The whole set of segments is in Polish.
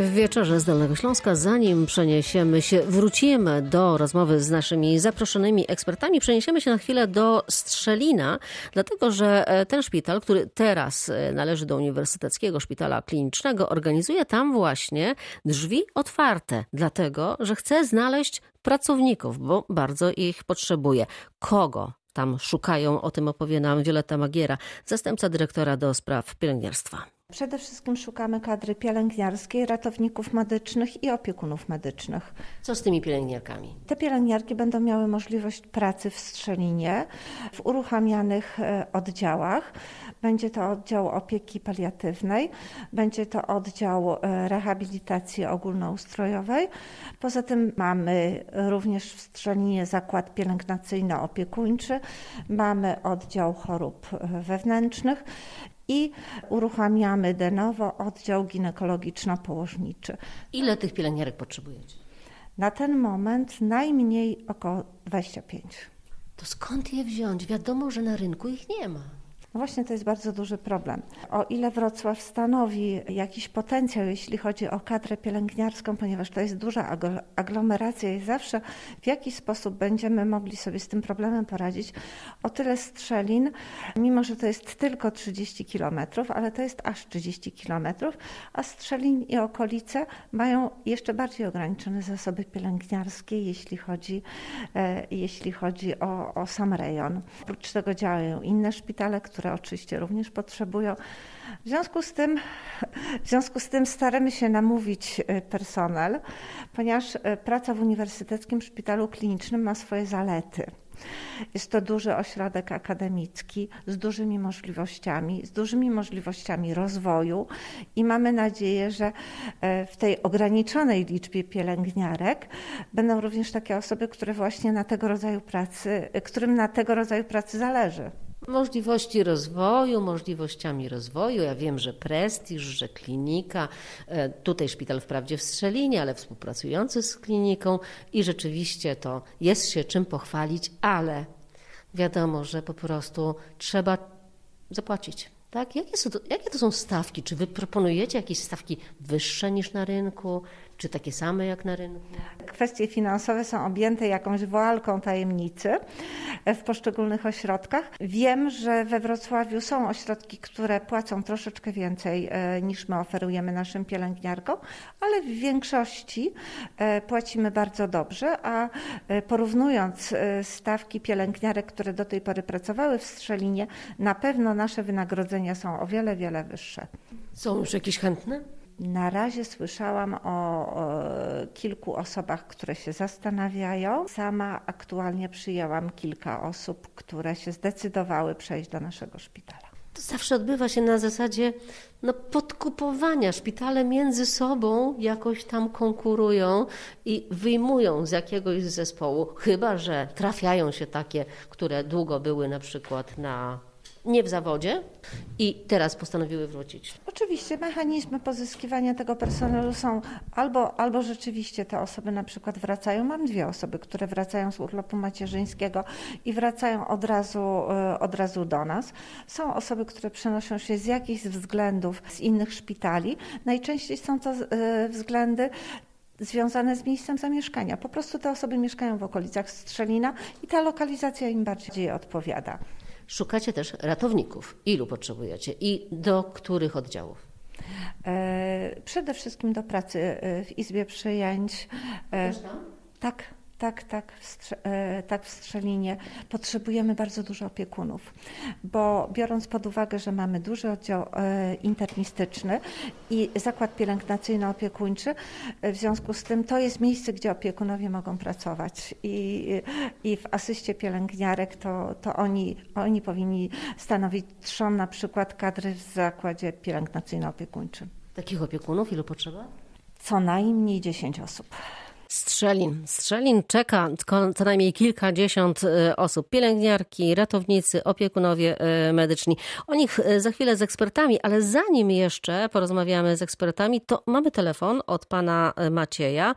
W wieczorze z Dolnego Śląska, zanim przeniesiemy się, wrócimy do rozmowy z naszymi zaproszonymi ekspertami, przeniesiemy się na chwilę do Strzelina, dlatego że e, ten szpital, który teraz e, należy do Uniwersyteckiego Szpitala Klinicznego, organizuje tam właśnie drzwi otwarte, dlatego że chce znaleźć pracowników, bo bardzo ich potrzebuje. Kogo tam szukają, o tym opowie nam Wioletta Magiera, zastępca dyrektora do spraw pielęgniarstwa. Przede wszystkim szukamy kadry pielęgniarskiej, ratowników medycznych i opiekunów medycznych. Co z tymi pielęgniarkami? Te pielęgniarki będą miały możliwość pracy w Strzelinie, w uruchamianych e, oddziałach. Będzie to oddział opieki paliatywnej, będzie to oddział e, rehabilitacji ogólnoustrojowej. Poza tym mamy również w Strzelinie zakład pielęgnacyjno-opiekuńczy, mamy oddział chorób e, wewnętrznych i uruchamiamy de novo oddział ginekologiczno-położniczy. Ile tych pielęgniarek potrzebujecie? Na ten moment najmniej około 25. To skąd je wziąć? Wiadomo, że na rynku ich nie ma. No właśnie to jest bardzo duży problem. O ile Wrocław stanowi jakiś potencjał, jeśli chodzi o kadrę pielęgniarską, ponieważ to jest duża aglomeracja i zawsze w jakiś sposób będziemy mogli sobie z tym problemem poradzić, o tyle Strzelin, mimo że to jest tylko 30 kilometrów, ale to jest aż 30 kilometrów, a Strzelin i okolice mają jeszcze bardziej ograniczone zasoby pielęgniarskie, jeśli chodzi, e, jeśli chodzi o, o sam rejon. Oprócz tego działają inne szpitale, które które oczywiście również potrzebują. W związku z tym, w związku z tym staramy się namówić y, personel, ponieważ y, praca w Uniwersyteckim Szpitalu Klinicznym ma swoje zalety. Jest to duży ośrodek akademicki z dużymi możliwościami, z dużymi możliwościami rozwoju i mamy nadzieję, że y, w tej ograniczonej liczbie pielęgniarek będą również takie osoby, które właśnie na tego rodzaju pracy, którym na tego rodzaju pracy zależy możliwości rozwoju, możliwościami rozwoju. Ja wiem, że prestiż, że klinika, e, tutaj szpital wprawdzie w Strzelinie, ale współpracujący z kliniką i rzeczywiście to jest się czym pochwalić, ale wiadomo, że po prostu trzeba zapłacić. Tak? Jakie, są to, jakie to są stawki? Czy wy proponujecie jakieś stawki wyższe niż na rynku? Czy takie same jak na rynku? Kwestie finansowe są objęte jakąś woalką tajemnicy w poszczególnych ośrodkach. Wiem, że we Wrocławiu są ośrodki, które płacą troszeczkę więcej e, niż my oferujemy naszym pielęgniarkom, ale w większości e, płacimy bardzo dobrze, a e, porównując stawki pielęgniarek, które do tej pory pracowały w Strzelinie, na pewno nasze wynagrodzenia są o wiele, wiele wyższe. Są już jakieś chętne? Na razie słyszałam o, kilku osobach, które się zastanawiają. Sama aktualnie przyjęłam kilka osób, które się zdecydowały przejść do naszego szpitala. To zawsze odbywa się na zasadzie no, podkupowania. Szpitale między sobą jakoś tam konkurują i wyjmują z jakiegoś zespołu, chyba że trafiają się takie, które długo były na przykład na nie w zawodzie i teraz postanowiły wrócić. Oczywiście mechanizmy pozyskiwania tego personelu są albo, albo rzeczywiście te osoby na przykład wracają. Mam dwie osoby, które wracają z urlopu macierzyńskiego i wracają od razu, e, od razu do nas. Są osoby, które przenoszą się z jakichś względów z innych szpitali. Najczęściej są to e, względy związane z miejscem zamieszkania. Po prostu te osoby mieszkają w okolicach Strzelina i ta lokalizacja im bardziej odpowiada. Szukacie też ratowników. Ilu potrzebujecie i do których oddziałów? E, przede wszystkim do pracy e, w Izbie Przyjęć. E, Też tam? Tak, tak, tak, w, e, tak w Strzelinie potrzebujemy bardzo dużo opiekunów, bo biorąc pod uwagę, że mamy duży oddział e, internistyczny i zakład pielęgnacyjno-opiekuńczy, e, w związku z tym to jest miejsce, gdzie opiekunowie mogą pracować i, i w asyście pielęgniarek to, to oni, oni powinni stanowić trzon na przykład kadry w zakładzie pielęgnacyjno-opiekuńczym. Takich opiekunów ilu potrzeba? Co najmniej 10 osób. Strzelin. Strzelin czeka co najmniej kilkadziesiąt e, osób. Pielęgniarki, ratownicy, opiekunowie e, medyczni. O nich e, za chwilę z ekspertami, ale zanim jeszcze porozmawiamy z ekspertami, to mamy telefon od pana Macieja,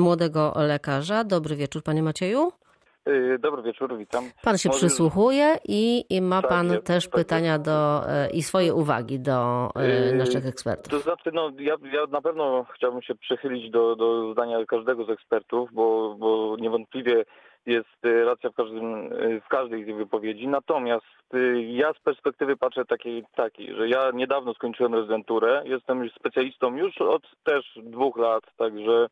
młodego lekarza. Dobry wieczór, panie Macieju. Y, dobry wieczór, witam. Pan się Może- przysłuchuje i, i ma Tak pan jest, też tak pytania do, e, i swoje uwagi do Yy, naszych ekspertów. To znaczy, no, ja, ja na pewno chciałbym się przychylić do, do zdania każdego z ekspertów, bo, bo niewątpliwie jest y, racja w, każdym, y, w każdej z wypowiedzi. Natomiast y, ja z perspektywy patrzę takiej, takiej, że ja niedawno skończyłem rezydenturę, jestem specjalistą już od też dwóch lat, także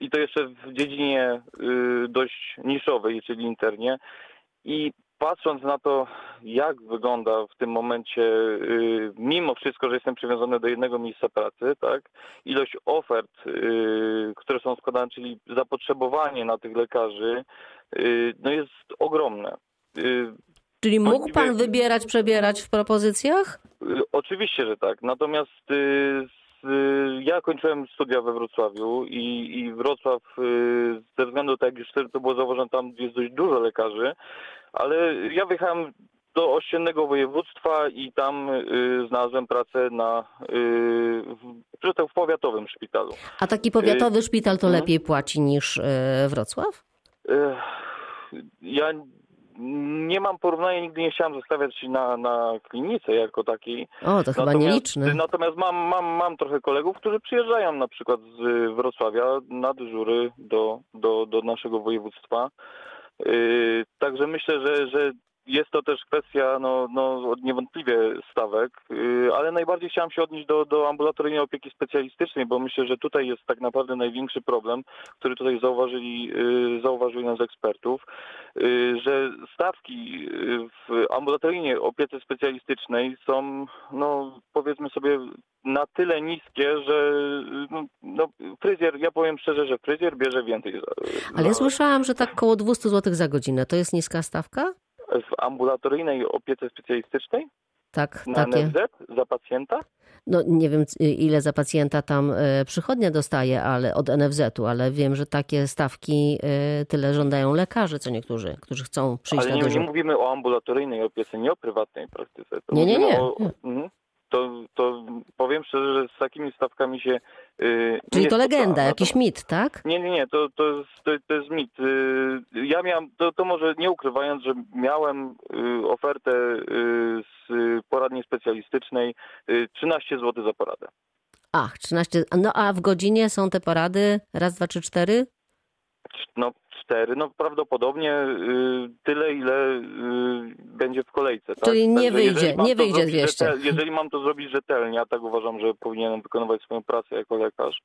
i to jeszcze w dziedzinie dość niszowej, czyli internie. I patrząc na to, jak wygląda w tym momencie, y, mimo wszystko, że jestem przywiązany do jednego miejsca pracy, tak, ilość ofert, y, które są składane, czyli zapotrzebowanie na tych lekarzy, y, no jest ogromne. Czyli mógł pan wybierać, przebierać w propozycjach? Oczywiście, że tak. Natomiast z, ja kończyłem studia we Wrocławiu i, i Wrocław y, ze względu, tak jak już to było zauważone, tam jest dość dużo lekarzy, ale ja wyjechałem do ościennego województwa i tam y, znalazłem pracę na y, w, tak w powiatowym szpitalu. A taki powiatowy szpital to mhm. lepiej płaci niż e, Wrocław? Ja nie mam porównania, nigdy nie chciałem zostawiać się na, na klinice jako takiej. O, to chyba nieliczny. Natomiast mam, mam, mam trochę kolegów, którzy przyjeżdżają na przykład z Wrocławia na dyżury do, do, do naszego województwa. Yy, także myślę, że, że jest to też kwestia no, no, niewątpliwie stawek, yy, ale najbardziej chciałem się odnieść do, do ambulatoryjnej opieki specjalistycznej, bo myślę, że tutaj jest tak naprawdę największy problem, który tutaj zauważyli, yy, zauważyli nas ekspertów, yy, że stawki w ambulatoryjnej opiece specjalistycznej są, no powiedzmy sobie, na tyle niskie, że no, no, fryzjer, ja powiem szczerze, że fryzjer bierze więcej za, Ale ja za, słyszałam, że tak koło 200 zł za godzinę. To jest niska stawka? W ambulatoryjnej opiece specjalistycznej Tak, na takie. NFZ za pacjenta. No nie wiem ile za pacjenta tam e, przychodnia dostaje, ale od NFZ-u, ale wiem, że takie stawki e, tyle żądają lekarze, co niektórzy, którzy chcą przyjść Ale na nie, nie dyżur. mówimy o ambulatoryjnej opiece, nie o prywatnej praktyce. To Nie, nie, mówimy nie, O, nie. Mhm. To, to powiem szczerze, że z takimi stawkami się. Yy, Czyli to legenda, spotkałem. jakiś mit, tak? Nie, nie, nie, to, to, jest, to, to jest mit. Yy, Ja miałem, to, to może nie ukrywając, że miałem yy, ofertę yy, z poradni specjalistycznej yy, 13 zł za poradę. Ach, 13. No a w godzinie są te porady? Raz, dwa, trzy, cztery? No cztery, no prawdopodobnie yy, tyle, ile yy, będzie w kolejce. Tak? Czyli nie Także wyjdzie- nie wyjdzie zrobić 200. Rzetel, jeżeli mam to zrobić rzetelnie, a tak uważam, że powinienem wykonywać swoją pracę jako lekarz,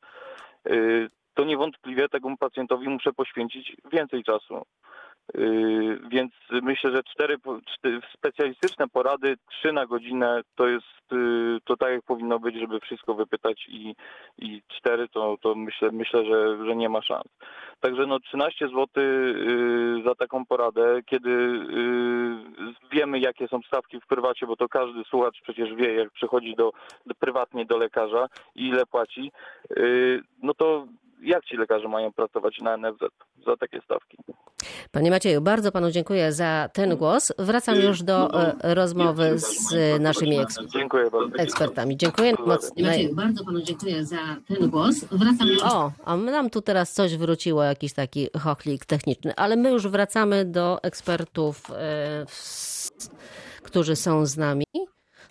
yy, to niewątpliwie temu pacjentowi muszę poświęcić więcej czasu. Yy, Więc myślę, że cztery, specjalistyczne porady, trzy na godzinę to jest yy, to tak jak powinno być, żeby wszystko wypytać i, i cztery to, to myślę, myślę że, że nie ma szans. Także no 13 zł yy, za taką poradę, kiedy wiemy jakie są stawki w prywacie, bo to każdy słuchacz przecież wie jak przychodzi do, do prywatnie do lekarza i ile płaci, no to jak ci lekarze mają pracować na NFZ za takie stawki? Panie Macieju, bardzo panu dziękuję za ten głos. Wracam już do e, rozmowy z naszymi eks- Dziękuję bardzo. ekspertami. Dziękuję mocno. Macieju, bardzo panu dziękuję za ten głos. Wracam już O, a nam tu teraz coś wróciło, jakiś taki chochlik techniczny, ale my już wracamy do ekspertów, e, w- którzy są z nami.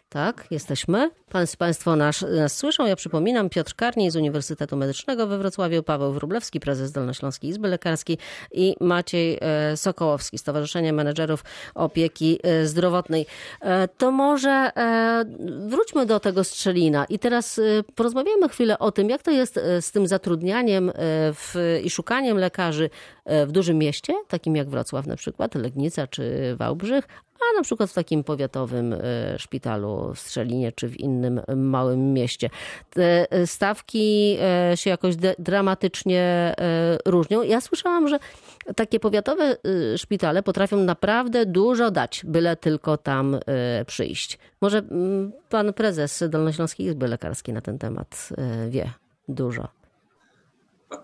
Tak, jesteśmy. Państw, państwo nas, nas słyszą. Ja przypominam, Piotr Karniej z Uniwersytetu Medycznego we Wrocławiu, Paweł Wróblewski, prezes Dolnośląskiej Izby Lekarskiej i Maciej e, Sokołowski, Stowarzyszenie Menedżerów Opieki e, Zdrowotnej. E, To może wróćmy do tego strzelina i teraz porozmawiamy chwilę o tym, jak to jest z tym zatrudnianiem w, i szukaniem lekarzy w dużym mieście, takim jak Wrocław na przykład, Legnica czy Wałbrzych, a na przykład w takim powiatowym e, szpitalu w Strzelinie czy w innym małym mieście. Te e, stawki e, się jakoś dramatycznie różnią. Ja słyszałam, że takie powiatowe szpitale potrafią naprawdę dużo dać, byle tylko tam przyjść. Może mm, pan prezes Dolnośląskiej Izby Lekarskiej na ten temat wie dużo.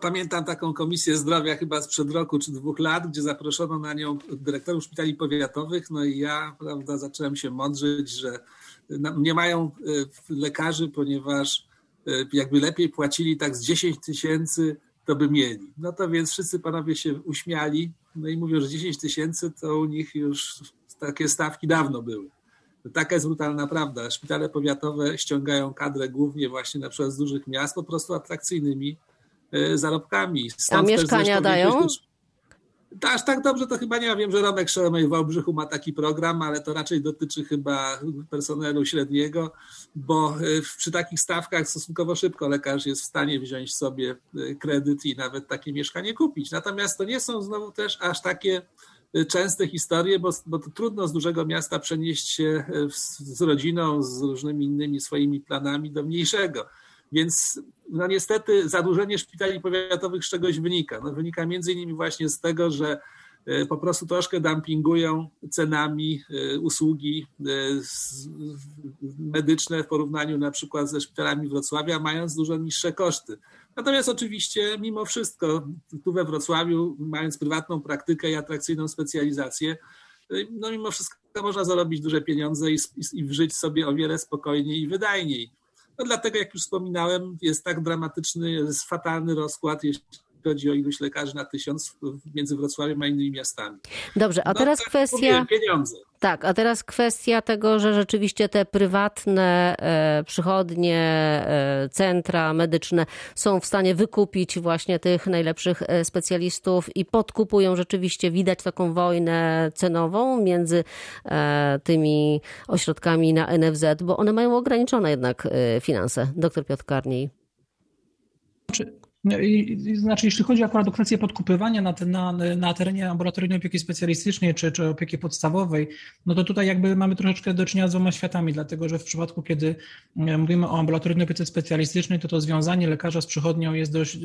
Pamiętam taką komisję zdrowia chyba sprzed roku czy dwóch lat, gdzie zaproszono na nią dyrektorów szpitali powiatowych. No i ja prawda, zacząłem się mądrzyć, że na- nie mają e, lekarzy, ponieważ e, jakby lepiej płacili tak z 10 tysięcy, to by mieli. No to więc wszyscy panowie się uśmiali no i mówią, że 10 tysięcy to u nich już takie stawki dawno były. Taka jest brutalna prawda. Szpitale powiatowe ściągają kadrę głównie właśnie na przykład z dużych miast po prostu atrakcyjnymi zarobkami. Stąd A mieszkania dają? Aż tak dobrze to chyba nie wiem, że Romek Szołomej w Wałbrzychu ma taki program, ale to raczej dotyczy chyba personelu średniego, bo e, przy takich stawkach stosunkowo szybko lekarz jest w stanie wziąć sobie e, kredyt i nawet takie mieszkanie kupić. Natomiast to nie są znowu też aż takie częste historie, bo, bo to trudno z dużego miasta przenieść się z, z rodziną, z różnymi innymi swoimi planami do mniejszego. Więc no niestety zadłużenie szpitali powiatowych z czegoś wynika. No wynika między innymi właśnie z tego, że e, po prostu troszkę dumpingują cenami e, usługi e, medyczne w porównaniu na przykład ze szpitalami Wrocławia, mając dużo niższe koszty. Natomiast oczywiście mimo wszystko tu we Wrocławiu, mając prywatną praktykę i atrakcyjną specjalizację, no mimo wszystko można zarobić duże pieniądze i, i, i żyć sobie o wiele spokojniej i wydajniej. No dlatego, jak już wspominałem, jest tak dramatyczny, jest fatalny rozkład, jeśli chodzi o ilość lekarzy na tysiąc między Wrocławiem a innymi miastami. Dobrze, a no, teraz tak kwestia. Mówię, pieniądze. Tak, a teraz kwestia tego, że rzeczywiście te prywatne e, przychodnie, e, centra medyczne są w stanie wykupić właśnie tych najlepszych e, specjalistów i podkupują rzeczywiście, widać taką wojnę cenową między e, tymi ośrodkami na NFZ, bo one mają ograniczone jednak e, finanse. Doktor Piotr Karniej. Czy znaczy, jeśli chodzi akurat o kwestię podkupywania na, na, na terenie ambulatoryjnej opieki specjalistycznej czy, czy opieki podstawowej, no to tutaj jakby mamy troszeczkę do czynienia z dwoma światami, dlatego że w przypadku, kiedy e, mówimy o ambulatoryjnej opiece specjalistycznej, to to związanie lekarza z przychodnią jest dość e,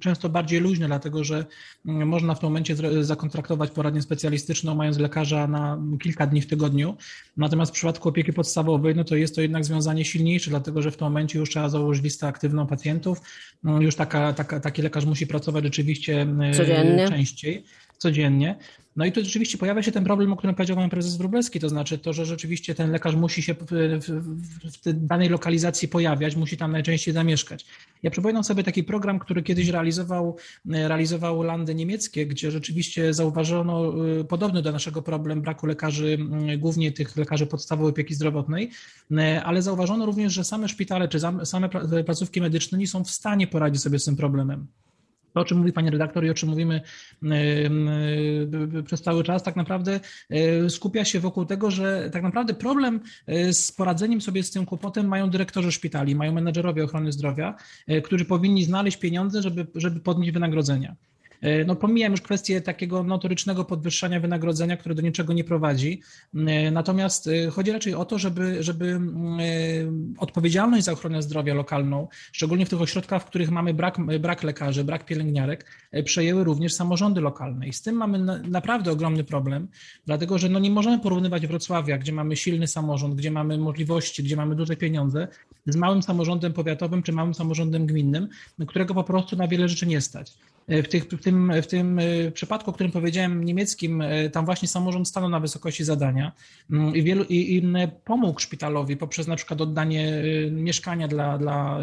często bardziej luźne, dlatego że mm, można w tym momencie zakontraktować poradnię specjalistyczną, mając lekarza na kilka dni w tygodniu. Natomiast w przypadku opieki podstawowej, no to jest to jednak związanie silniejsze, dlatego że w tym momencie już trzeba założyć listę aktywną pacjentów, no już taka taka, taki lekarz musi pracować rzeczywiście e, codziennie. częściej, codziennie. No i tu rzeczywiście pojawia się ten problem, o którym powiedział pan prezes Wróblewski, to znaczy to, że rzeczywiście ten lekarz musi się w, w, danej lokalizacji pojawiać, musi tam najczęściej zamieszkać. Ja przypominam sobie taki program, który kiedyś realizował, landy niemieckie, gdzie rzeczywiście zauważono e, podobny do naszego problem braku lekarzy, głównie tych lekarzy podstawowej opieki zdrowotnej, e, ale zauważono również, że same szpitale czy same placówki medyczne nie są w stanie poradzić sobie z tym problemem. To, o czym mówi pani redaktor i o czym mówimy przez cały czas, tak naprawdę e, skupia się wokół tego, że tak naprawdę problem e, z poradzeniem sobie z tym kłopotem mają dyrektorzy szpitali, mają menedżerowie ochrony zdrowia, e, którzy powinni znaleźć pieniądze, żeby, żeby podnieść wynagrodzenia. E, no pomijam już kwestię takiego notorycznego podwyższania wynagrodzenia, które do niczego nie prowadzi. E, natomiast e, chodzi raczej o to, żeby, żeby odpowiedzialność za ochronę zdrowia lokalną, szczególnie w tych ośrodkach, w których mamy brak, brak lekarzy, brak pielęgniarek, przejęły również samorządy lokalne. I z tym mamy naprawdę ogromny problem, dlatego że no nie możemy porównywać Wrocławia, gdzie mamy silny samorząd, gdzie mamy możliwości, gdzie mamy duże pieniądze, z małym samorządem powiatowym czy małym samorządem gminnym, którego po prostu na wiele rzeczy nie stać. W, tych, w, tym, w tym e, przypadku, o którym powiedziałem, niemieckim, e, tam właśnie samorząd stanął na wysokości zadania mm, i, wielu, i, i pomógł szpitalowi poprzez na przykład oddanie e, mieszkania dla, dla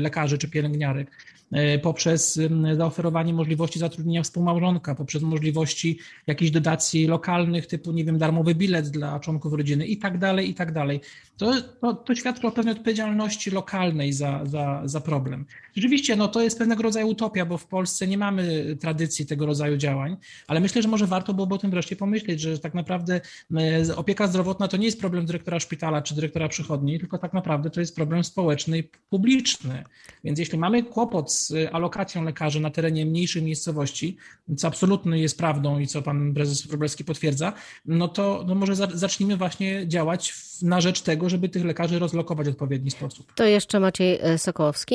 lekarzy czy pielęgniarek E, poprzez zaoferowanie możliwości zatrudnienia współmałżonka, poprzez możliwości jakichś dotacji lokalnych, typu, nie wiem, darmowy bilet dla członków rodziny i tak dalej, i tak dalej. To, to, to świadczy o pewnej odpowiedzialności lokalnej za, za, za problem. Rzeczywiście, no to jest pewnego rodzaju utopia, bo w Polsce nie mamy tradycji tego rodzaju działań, ale myślę, że może warto byłoby o tym wreszcie pomyśleć, że tak naprawdę e, opieka zdrowotna to nie jest problem dyrektora szpitala czy dyrektora przychodni, tylko tak naprawdę to jest problem społeczny i publiczny. Więc jeśli mamy kłopot z alokacją lekarzy na terenie mniejszej miejscowości, co absolutnie jest prawdą i co pan prezes Wróblewski potwierdza, no to no może zacznijmy właśnie działać na rzecz tego, żeby tych lekarzy rozlokować w odpowiedni sposób. To jeszcze Maciej e, Sokołowski.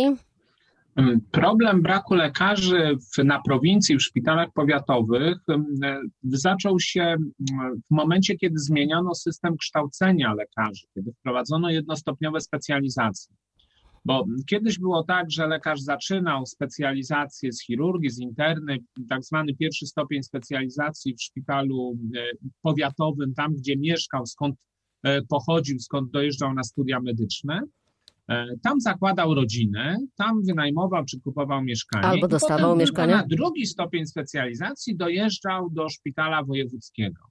Problem braku lekarzy w, na prowincji, w szpitalach powiatowych e, zaczął się w momencie, kiedy zmieniono system kształcenia lekarzy, kiedy wprowadzono jednostopniowe specjalizacje. Bo kiedyś było tak, że lekarz zaczynał specjalizację z chirurgii, z interny, tak zwany pierwszy stopień specjalizacji w szpitalu e, powiatowym, tam gdzie mieszkał, skąd e, pochodził, skąd dojeżdżał na studia medyczne. E, tam zakładał rodzinę, tam wynajmował czy kupował mieszkanie. Albo dostawał mieszkanie. Na drugi stopień specjalizacji dojeżdżał do szpitala wojewódzkiego.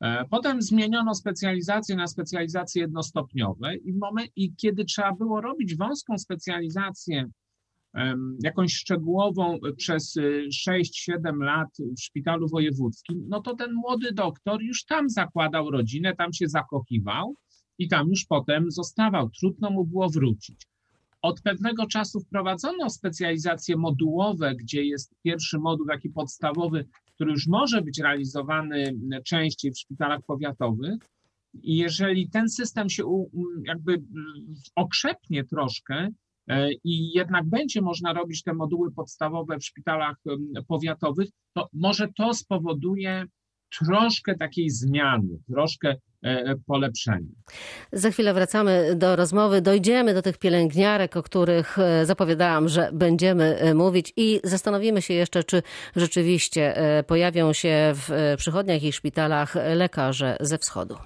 E, Potem zmieniono specjalizację na specjalizacje jednostopniowe i, w momen- i kiedy trzeba było robić wąską specjalizację, jakąś szczegółową e, przez y, 6-7 lat w szpitalu wojewódzkim, no to ten młody doktor już tam zakładał rodzinę, tam się zakochiwał i tam już potem zostawał. Trudno mu było wrócić. Od pewnego czasu wprowadzono specjalizacje modułowe, gdzie jest pierwszy moduł taki podstawowy, który już może być realizowany częściej w szpitalach powiatowych. I jeżeli ten system się jakby okrzepnie troszkę e, i jednak będzie można robić te moduły podstawowe w szpitalach powiatowych, to może to spowoduje troszkę takiej zmiany, troszkę e, polepszenia. Za chwilę wracamy do rozmowy. Dojdziemy do tych pielęgniarek, o których e, zapowiadałam, że będziemy e, mówić i zastanowimy się jeszcze, czy rzeczywiście pojawią się w przychodniach i szpitalach lekarze ze wschodu.